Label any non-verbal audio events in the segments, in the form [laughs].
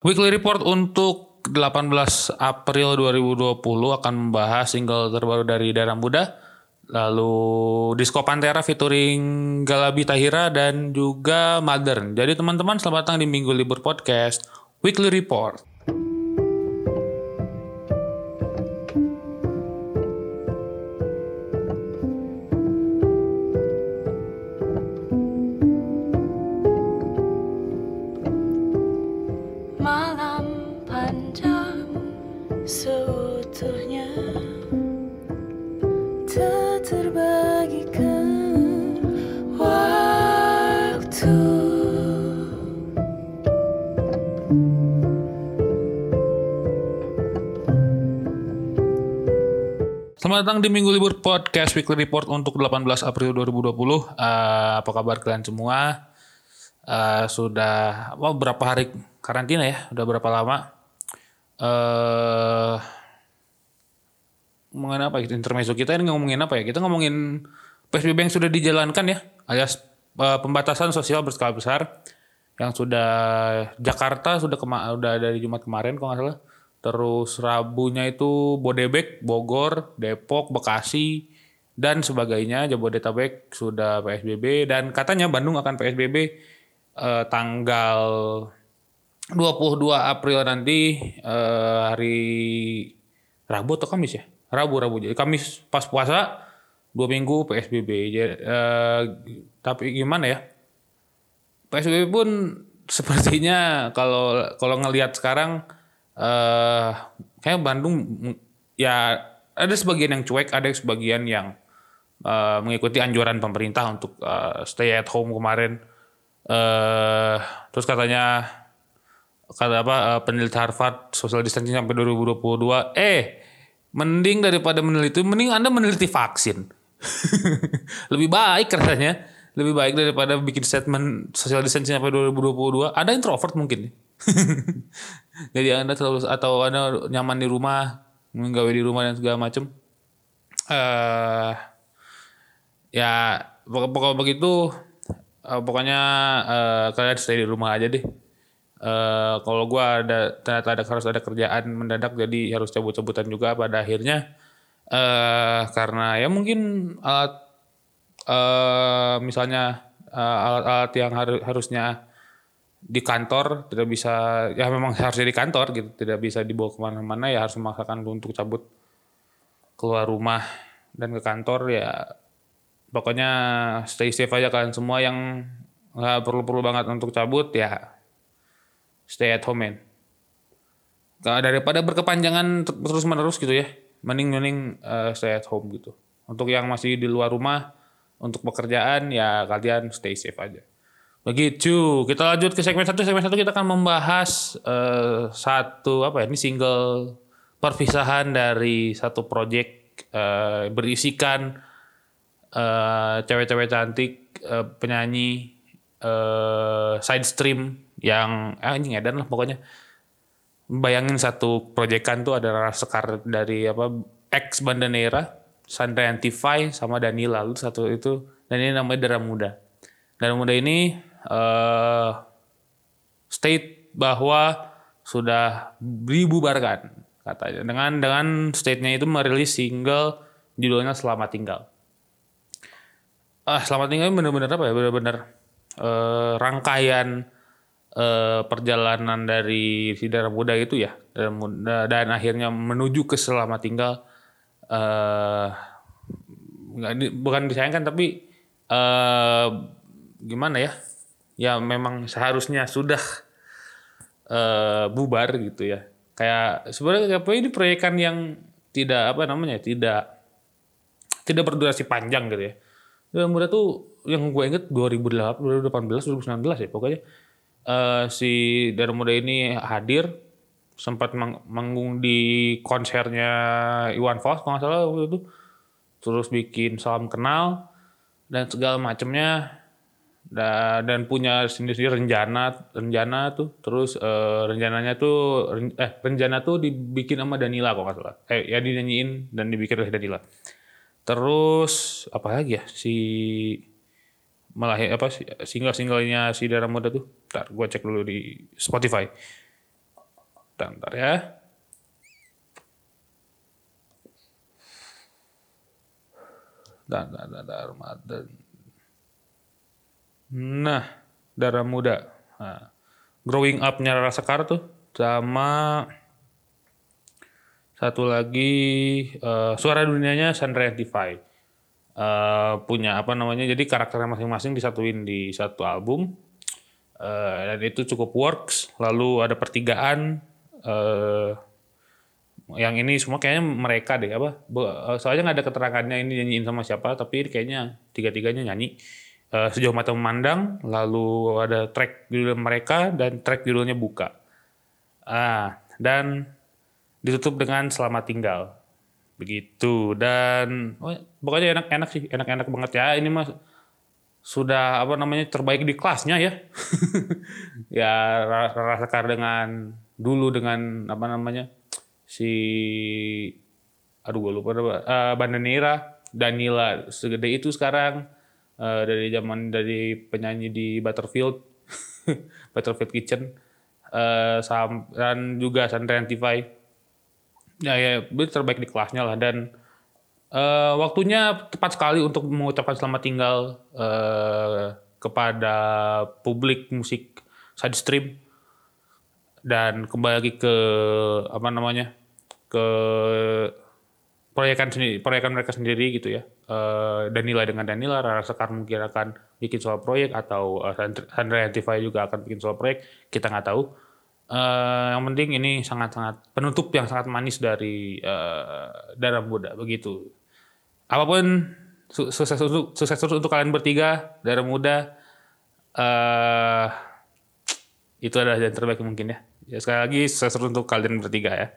Weekly Report untuk 18 April 2020 akan membahas single terbaru dari Dara Muda, lalu Disco Pantera featuring Galabi Tahira dan juga Modern. Jadi teman-teman selamat datang di Minggu Libur Podcast Weekly Report. Datang di Minggu Libur Podcast Weekly Report untuk 18 April 2020. Eh, apa kabar kalian semua? Eh, sudah apa, berapa hari karantina ya? Udah berapa lama? Eh ngomongin apa gitu intermezzo kita ini ngomongin apa ya? Kita ngomongin PSBB yang sudah dijalankan ya, alias eh, pembatasan sosial berskala besar yang sudah Jakarta sudah kema dari Jumat kemarin kalau nggak salah. Terus Rabunya itu Bodebek, Bogor, Depok, Bekasi dan sebagainya. Jabodetabek sudah PSBB dan katanya Bandung akan PSBB eh, tanggal 22 April nanti eh, hari Rabu atau Kamis ya? Rabu Rabu jadi Kamis pas puasa dua minggu PSBB. Jadi, eh, tapi gimana ya? PSBB pun [laughs] sepertinya kalau kalau ngelihat sekarang eh kayak Bandung ya ada sebagian yang cuek, ada sebagian yang eh, mengikuti anjuran pemerintah untuk eh, stay at home kemarin. eh terus katanya kata apa eh, peneliti Harvard social distancing sampai 2022 eh mending daripada meneliti mending Anda meneliti vaksin. [laughs] Lebih baik rasanya. Lebih baik daripada bikin statement social distancing sampai 2022. Ada introvert mungkin. [laughs] Jadi Anda terlalu atau Anda nyaman di rumah, menggawe di rumah dan segala macam. Eh ya pokok pokok begitu eh, pokoknya eh, kalian stay di rumah aja deh. Eh kalau gua ada ternyata ada harus ada kerjaan mendadak jadi harus cabut-cabutan juga pada akhirnya eh karena ya mungkin alat eh misalnya alat-alat yang haru- harusnya di kantor tidak bisa ya memang harusnya di kantor gitu tidak bisa dibawa ke mana-mana ya harus memaksakan untuk cabut keluar rumah dan ke kantor ya pokoknya stay safe aja kalian semua yang nggak perlu-perlu banget untuk cabut ya stay at home man daripada berkepanjangan ter- terus-menerus gitu ya mending-mending eh, stay at home gitu. Untuk yang masih di luar rumah untuk pekerjaan ya kalian stay safe aja Begitu. Kita lanjut ke segmen satu. Segmen satu kita akan membahas eh, satu apa ya? Ini single perpisahan dari satu project eh, berisikan eh, cewek-cewek cantik eh, penyanyi eh, side stream yang ah, anjing edan lah pokoknya. Bayangin satu proyekan tuh ada Rara Sekar dari apa ex Bandanera, Sandra Antify sama Danila lu satu itu dan ini namanya Dara Muda. Dara Muda ini eh state bahwa sudah dibubarkan katanya dengan dengan state-nya itu merilis single judulnya Selamat Tinggal. Ah, Selamat Tinggal benar-benar apa ya? Benar-benar eh, rangkaian eh, perjalanan dari si Dara Muda itu ya dan, dan akhirnya menuju ke Selamat Tinggal eh bukan disayangkan tapi eh gimana ya ya memang seharusnya sudah eh bubar gitu ya. Kayak sebenarnya apa ini proyekan yang tidak apa namanya tidak tidak berdurasi panjang gitu ya. Dan muda tuh yang gue inget 2008 2018 2019 ya pokoknya eh si Dara Muda ini hadir sempat manggung di konsernya Iwan Fals kalau nggak salah waktu itu. Terus bikin salam kenal dan segala macamnya dan punya sendiri rencana rencana tuh terus eh, rencananya tuh eh rencana tuh dibikin sama Danila kok nggak salah eh ya dinyanyiin dan dibikin oleh Danila terus apa lagi ya si malah apa sih single singlenya si Dara Muda tuh ntar gue cek dulu di Spotify bentar ya. Dan, dan, dan, Ramadan. Nah, darah muda. Nah, growing up-nya Sekar tuh sama satu lagi eh, suara dunianya Sandra Antify. Eh, punya apa namanya? Jadi karakternya masing-masing disatuin di satu album. Eh, dan itu cukup works. Lalu ada pertigaan eh yang ini semua kayaknya mereka deh apa soalnya nggak ada keterangannya ini nyanyiin sama siapa tapi kayaknya tiga-tiganya nyanyi Eh, sejauh mata memandang lalu ada track judul mereka dan track judulnya buka. Ah dan ditutup dengan selamat tinggal. Begitu. Dan oh, pokoknya enak-enak sih enak-enak banget ya. Ini mas sudah apa namanya terbaik di kelasnya ya. [laughs] Ya Ra- Rara Sekar dengan dulu dengan apa namanya si aduh gue lupa uh, Bandanera Danila segede itu sekarang eh, dari zaman dari penyanyi di Butterfield [laughs] Butterfield Kitchen. Sam- dan juga Sandra Antify ya ya terbaik di kelasnya lah. Dan eh, waktunya tepat sekali untuk mengucapkan selamat tinggal eh, kepada publik musik side stream. Dan kembali lagi ke apa namanya ke proyekan sendiri proyekan mereka sendiri gitu ya Eh, Danila dengan Danila Rara Sekar mungkin akan bikin soal proyek atau eh, Sandra- Antify juga akan bikin soal proyek kita nggak tahu Eh, yang penting ini sangat-sangat penutup yang sangat manis dari darah muda begitu apa pun su- sukses untuk sukses untuk kalian bertiga darah muda eh itu adalah yang terbaik mungkin ya. Ya sekali lagi sukses untuk kalian bertiga ya.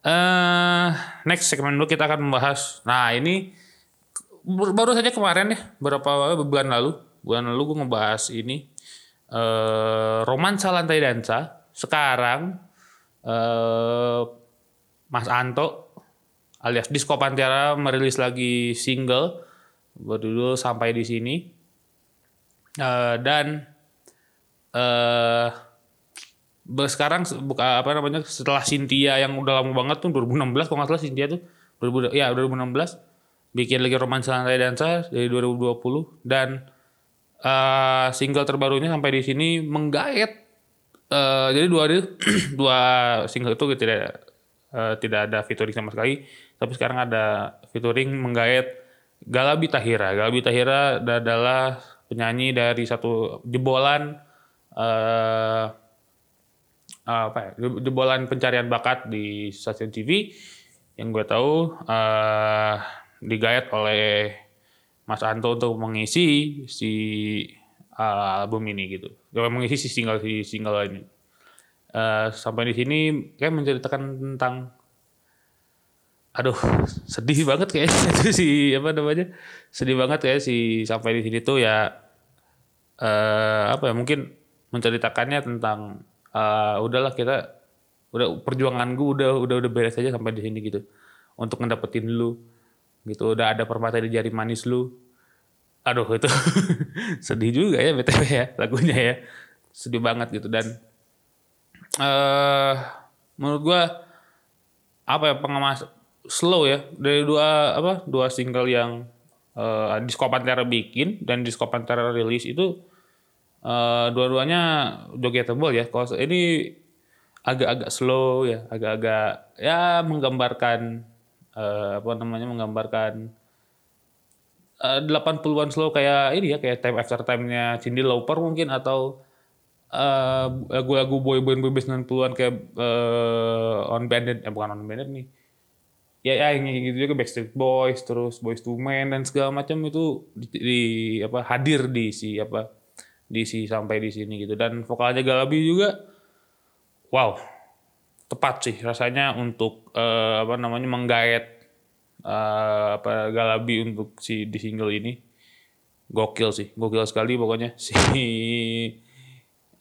eh next segmen dulu kita akan membahas. Nah ini baru saja kemarin ya beberapa bulan lalu bulan lalu gue ngebahas ini eh romansa lantai dansa. Sekarang eh Mas Anto alias Disco Pantera merilis lagi single berjudul Sampai di sini. Eh, dan eh sekarang se- buka apa namanya setelah Cynthia yang udah lama banget tuh 2016 kalau nggak salah Cynthia tuh 2000 ya 2016 bikin lagi romansa lantai dansa dari 2020 dan eh single terbarunya sampai di sini menggait eh jadi dua [clears throat] dua single itu tidak eh, tidak ada featuring sama sekali. Tapi sekarang ada featuring menggait Galabi Tahira. Galabi Tahira adalah penyanyi dari satu jebolan eh apa ya, je- jebolan pencarian bakat di stasiun TV yang gue tahu eh digayat oleh Mas Anto untuk mengisi si eh, album ini gitu. Mengisi si single si single ini. Eh, sampai di sini kayak menceritakan tentang aduh sedih banget itu [laughs] si apa namanya sedih banget kayak si sampai di sini tuh ya eh apa ya mungkin menceritakannya tentang eh, udahlah kita udah perjuangan gue udah udah udah beres aja sampai di sini gitu untuk ngedapetin lu gitu udah ada permata di jari manis lu. Aduh itu [laughs] sedih juga ya btw ya lagunya ya. Sedih banget gitu dan eh menurut gua apa ya pengemas slow ya dari dua apa dua single yang eh Disco Pantera bikin dan Disco Pantera rilis itu eh dua-duanya jogetable ya. Kalau ini agak-agak slow ya agak-agak ya menggambarkan eh, apa namanya menggambarkan eh, 80-an slow kayak ini ya kayak time after time-nya Cindy Lauper mungkin atau eh, lagu-lagu boy band boy band 90-an kayak eh, on banded eh bukan on banded nih. Ya ya yang gitu juga Backstreet Boys terus Boys to Men dan segala macam itu di, di- apa hadir di si apa di si sampai di sini gitu. Dan vokalnya Galabi juga wow tepat sih rasanya untuk eh, apa namanya menggait eh, apa Galabi untuk si di single ini. Gokil sih gokil sekali pokoknya [laughs] si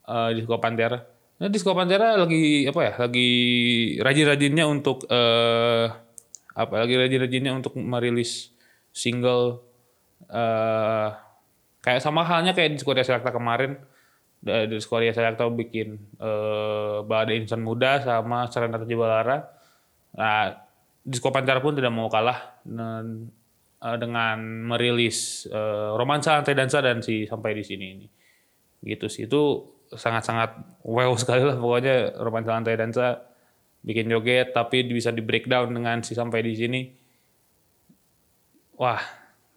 eh, Disco Pantera. Nah Disco Pantera lagi apa ya lagi rajin-rajinnya untuk eh apa lagi rajin-rajinnya untuk merilis single eh kayak sama halnya kayak Disco Selecta kemarin dari Korea Selatan bikin eh Balada Insan Muda sama Serenata Jiwalara. Nah, Disco Pantera pun tidak mau kalah dengan, eh, dengan merilis eh, Romansa Lantai Dansa dan si Sampai di sini ini. Gitu sih itu sangat-sangat wow [laughs] sekali lah pokoknya Romansa Lantai Dansa bikin joget tapi bisa di breakdown dengan si Sampai di sini. Wah,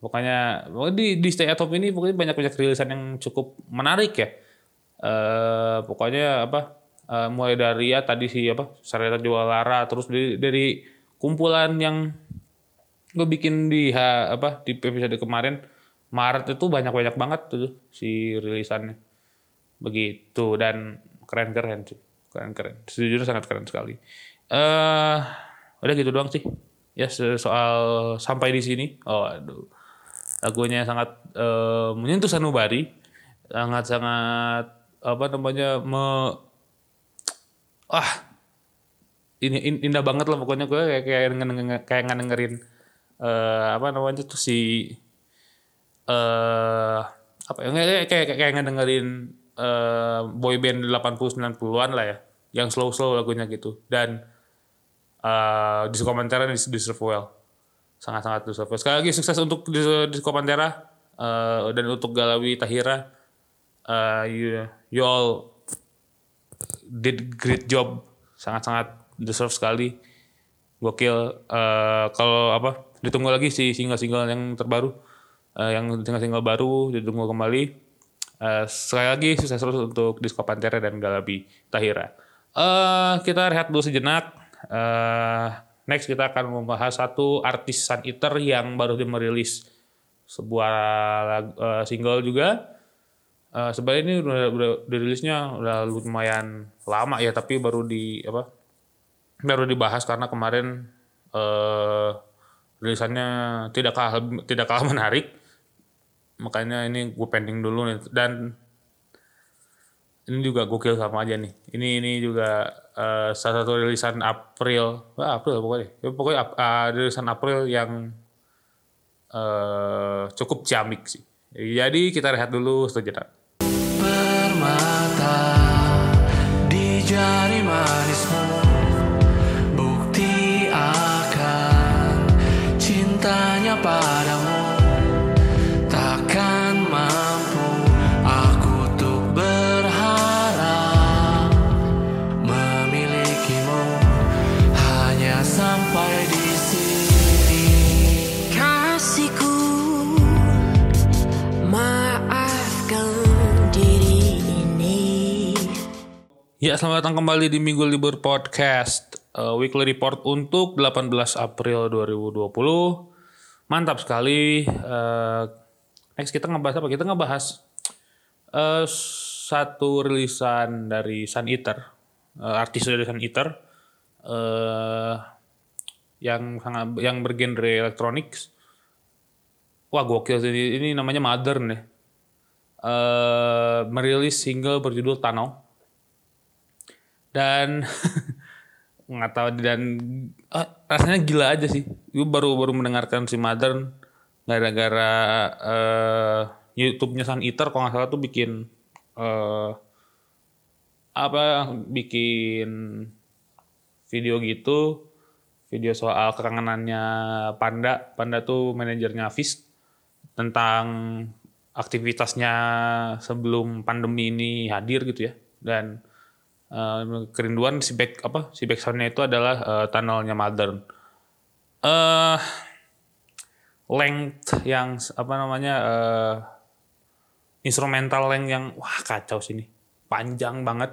pokoknya di di Stay at Home ini pokoknya banyak-banyak rilisan yang cukup menarik ya. Eh pokoknya apa eh, mulai dari ya tadi sih apa Sarita Jualara terus dari, dari kumpulan yang gue bikin di ha, apa di episode kemarin Maret itu banyak-banyak banget tuh si rilisannya. Begitu dan keren-keren sih. Keren-keren. Sejujurnya sangat keren sekali. Eh udah gitu doang sih. Ya so- soal sampai di sini. Oh aduh. Lagunya sangat eh, menyentuh sanubari. Sangat-sangat apa namanya me ah ini in- indah banget lah pokoknya. Gue kayak kayak ngedenger- kayak ngedengerin eh apa namanya tuh si eh apa ya kayak kayak kayak, kayak ngedengerin eh boy band 80 90-an lah ya yang slow-slow lagunya gitu. Dan eh di komentarnya di deserve well sangat-sangat deserve sekali lagi sukses untuk di Disco Pantera eh, dan untuk Galawi Tahira eh, you, you all did great job. Sangat-sangat deserve sekali. Gokil. Eh, kalau apa ditunggu lagi si single-single yang terbaru. Eh, yang single-single baru ditunggu kembali. Eh, sekali lagi sukses terus untuk Disco Pantera dan Galabi Tahira. Eh, kita rehat dulu sejenak. Eh, next kita akan membahas satu artis Sun Eater yang baru dia merilis sebuah eh, single juga Eh, sebenarnya ini udah, udah dirilisnya udah lumayan lama ya tapi baru di apa baru dibahas karena kemarin eh rilisannya tidak kalah tidak kalah [laughs] menarik. Makanya ini gue pending dulu nih. Dan ini juga gokil sama aja nih. Ini ini juga eh, salah satu rilisan April Wah, April pokoknya. Ya, pokoknya ah, rilisan April yang eh cukup ciamik sih. Jadi kita rehat dulu sejenak permata di jari Ya, selamat datang kembali di Minggu Libur Podcast. uh, weekly report untuk 18 April 2020. Mantap sekali. Uh, next kita ngebahas apa? Kita ngebahas uh, satu rilisan dari Sun Eater. Uh, artis dari Sun Eater. Uh, yang sangat yang bergenre elektronik. Wah, gokil sih. Ini, namanya Modern ya. Uh, merilis single berjudul Tunnel dan [laughs] nggak tahu dan ah, rasanya gila aja sih. Gue baru baru mendengarkan si Modern gara-gara eh, YouTube-nya Sun Eater kalau nggak salah tuh bikin eh, apa bikin video gitu. Video soal kekangenannya Panda. Panda tuh manajernya Fist tentang aktivitasnya sebelum pandemi ini hadir gitu ya. Dan eh, kerinduan si back apa si backsoundnya itu adalah eh, tunnelnya modern eh length yang apa namanya eh instrumental length yang wah kacau sini panjang banget.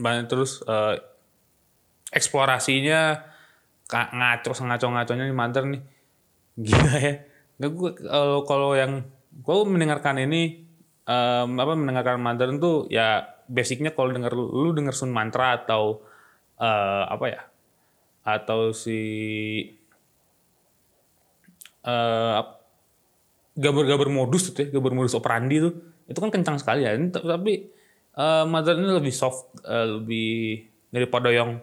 Banget terus eh, eksplorasinya ngaco ngaco ngaconya nih modern nih. Gila ya. Nggak gue kalau kalau yang gue mendengarkan ini em, apa mendengarkan modern tuh ya basicnya kalau denger lu, denger Sun Mantra atau eh, apa ya atau si eh gambar-gambar modus itu ya, gambar modus operandi tuh itu kan kencang sekali ya. Tapi eh Modern ini lebih soft, eh, lebih daripada yang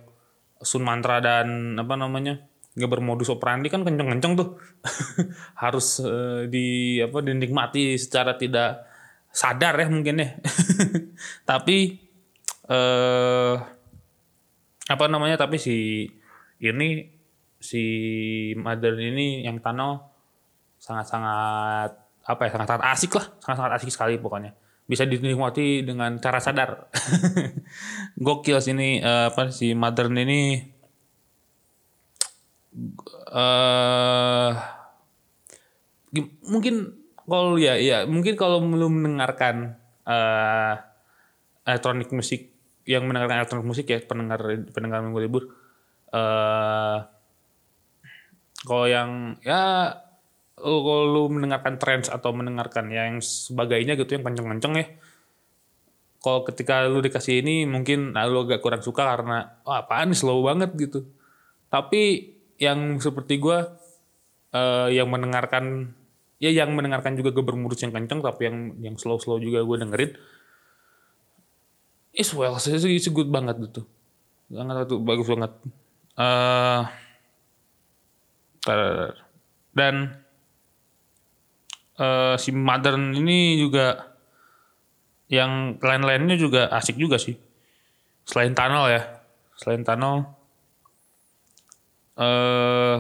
Sun Mantra dan apa namanya gambar modus operandi kan kenceng-kenceng tuh [laughs] harus eh, di apa dinikmati secara tidak sadar ya mungkin ya. [laughs] tapi eh apa namanya tapi si ini si Mother ini yang tunnel sangat-sangat apa ya sangat-sangat asik lah. Sangat-sangat asik sekali pokoknya. Bisa dinikmati dengan cara sadar. [laughs] Gokil sini eh, apa si Mother ini. Eh mungkin kalau ya ya mungkin kalau belum mendengarkan eh elektronik musik yang mendengarkan elektronik musik ya pendengar pendengar minggu libur eh kalau yang ya kalau lu mendengarkan trance atau mendengarkan yang sebagainya gitu yang kenceng-kenceng ya kalau ketika lu dikasih ini mungkin nah, lu agak kurang suka karena wah apaan slow banget gitu. Tapi yang seperti gua eh, yang mendengarkan ya yang mendengarkan juga gue bermurus yang kenceng tapi yang yang slow slow juga gue dengerin. Is well sih it's good banget gitu. Sangat tuh bagus banget. Tar- dan eh, si modern ini juga yang lain-lainnya juga asik juga sih. Selain tunnel ya. Selain tunnel eh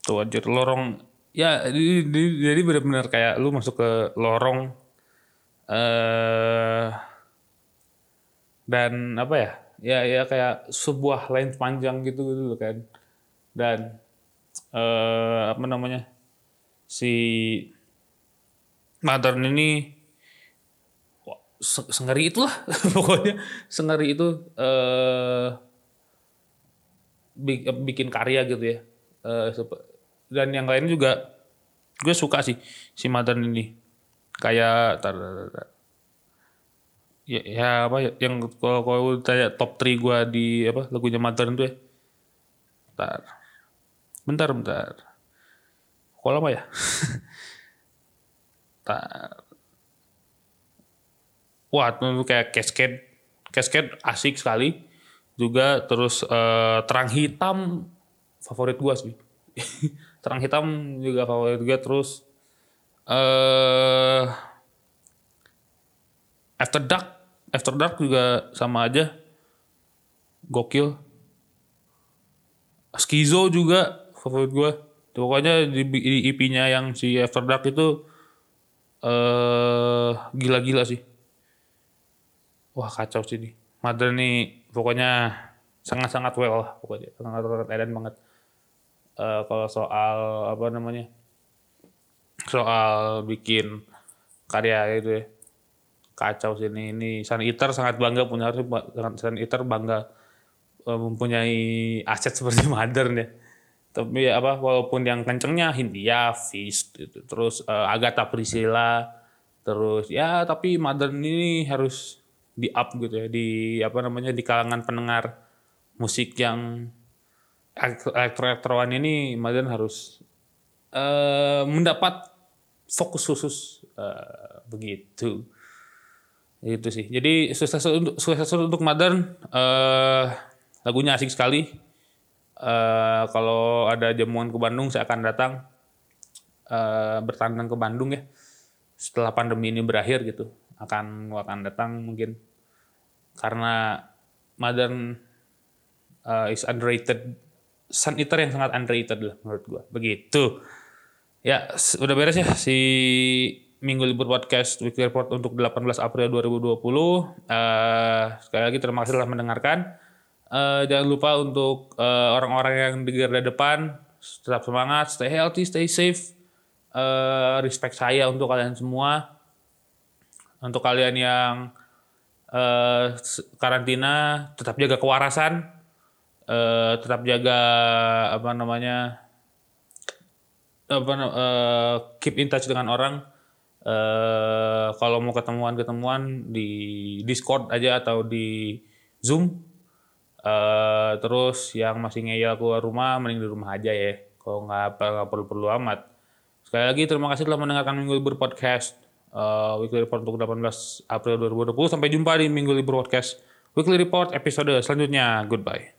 tuh aja lorong ya di- di- jadi benar-benar kayak lu masuk ke lorong eh dan apa ya? Ya ya kayak sebuah line panjang gitu gitu kan. Dan eh apa namanya? Si modern ini se- sengeri itulah [laughs] pokoknya. Sengeri itu eh bi- bikin karya gitu ya. Eh, dan yang lain juga gue suka sih si modern ini. Kayak tar, tar, tar, tar. ya, ya apa ya, yang kalau kalau tanya top 3 gue di apa lagunya modern tuh ya. Bentar. Bentar bentar. Kok lama ya? [laughs] Bentar. wah itu kayak cascade. Cascade asik sekali. Juga terus eh, terang hitam favorit gua sih [laughs] terang hitam juga favorit gua terus eh after dark after dark juga sama aja. Gokil. Skizo juga favorit gua pokoknya di, di EP-nya yang si after dark itu eh gila-gila sih. Wah kacau sih nih Mother nih pokoknya sangat-sangat well lah pokoknya. Sangat edan banget Eh, kalau soal apa namanya soal bikin karya itu ya. Kacau sih ini Sun Eater sangat bangga punya harus Sun Eater bangga eh, mempunyai aset [laughs] seperti Modern ya. Tapi ya apa walaupun yang kencengnya Hindia Fist gitu. terus eh, Agatha Priscilla. Terus ya tapi Modern ini harus di up gitu ya. Di apa namanya di kalangan pendengar musik yang elektro-elektroan ini Modern harus eh, mendapat fokus khusus eh, begitu. Itu sih. Jadi sukses untuk sukses untuk modern eh lagunya asik sekali. Eh kalau ada jamuan ke Bandung saya akan datang eh bertandang ke Bandung ya. Setelah pandemi ini berakhir gitu akan akan datang mungkin. Karena modern eh, is underrated Sun yang sangat underrated lah menurut gua begitu Ya, udah beres ya si Minggu Libur Podcast Weekly Report untuk 18 April 2020. Eh sekali lagi terima kasih telah mendengarkan. Eh jangan lupa untuk eh, orang-orang yang di garda depan tetap semangat, stay healthy, stay safe. Eh respect saya untuk kalian semua. Untuk kalian yang s- karantina tetap jaga kewarasan. Eh tetap jaga apa namanya? apa eh, keep in touch dengan orang. Eh kalau mau ketemuan ketemuan di Discord aja atau di Zoom. Eh terus yang masih ngeyel keluar rumah mending di rumah aja ya. Kalau nggak apa- nggak perlu perlu amat. Sekali lagi terima kasih telah mendengarkan Minggu Libur Podcast eh, Weekly Report untuk 18 April 2020 sampai jumpa di Minggu Libur Podcast Weekly Report episode selanjutnya. Goodbye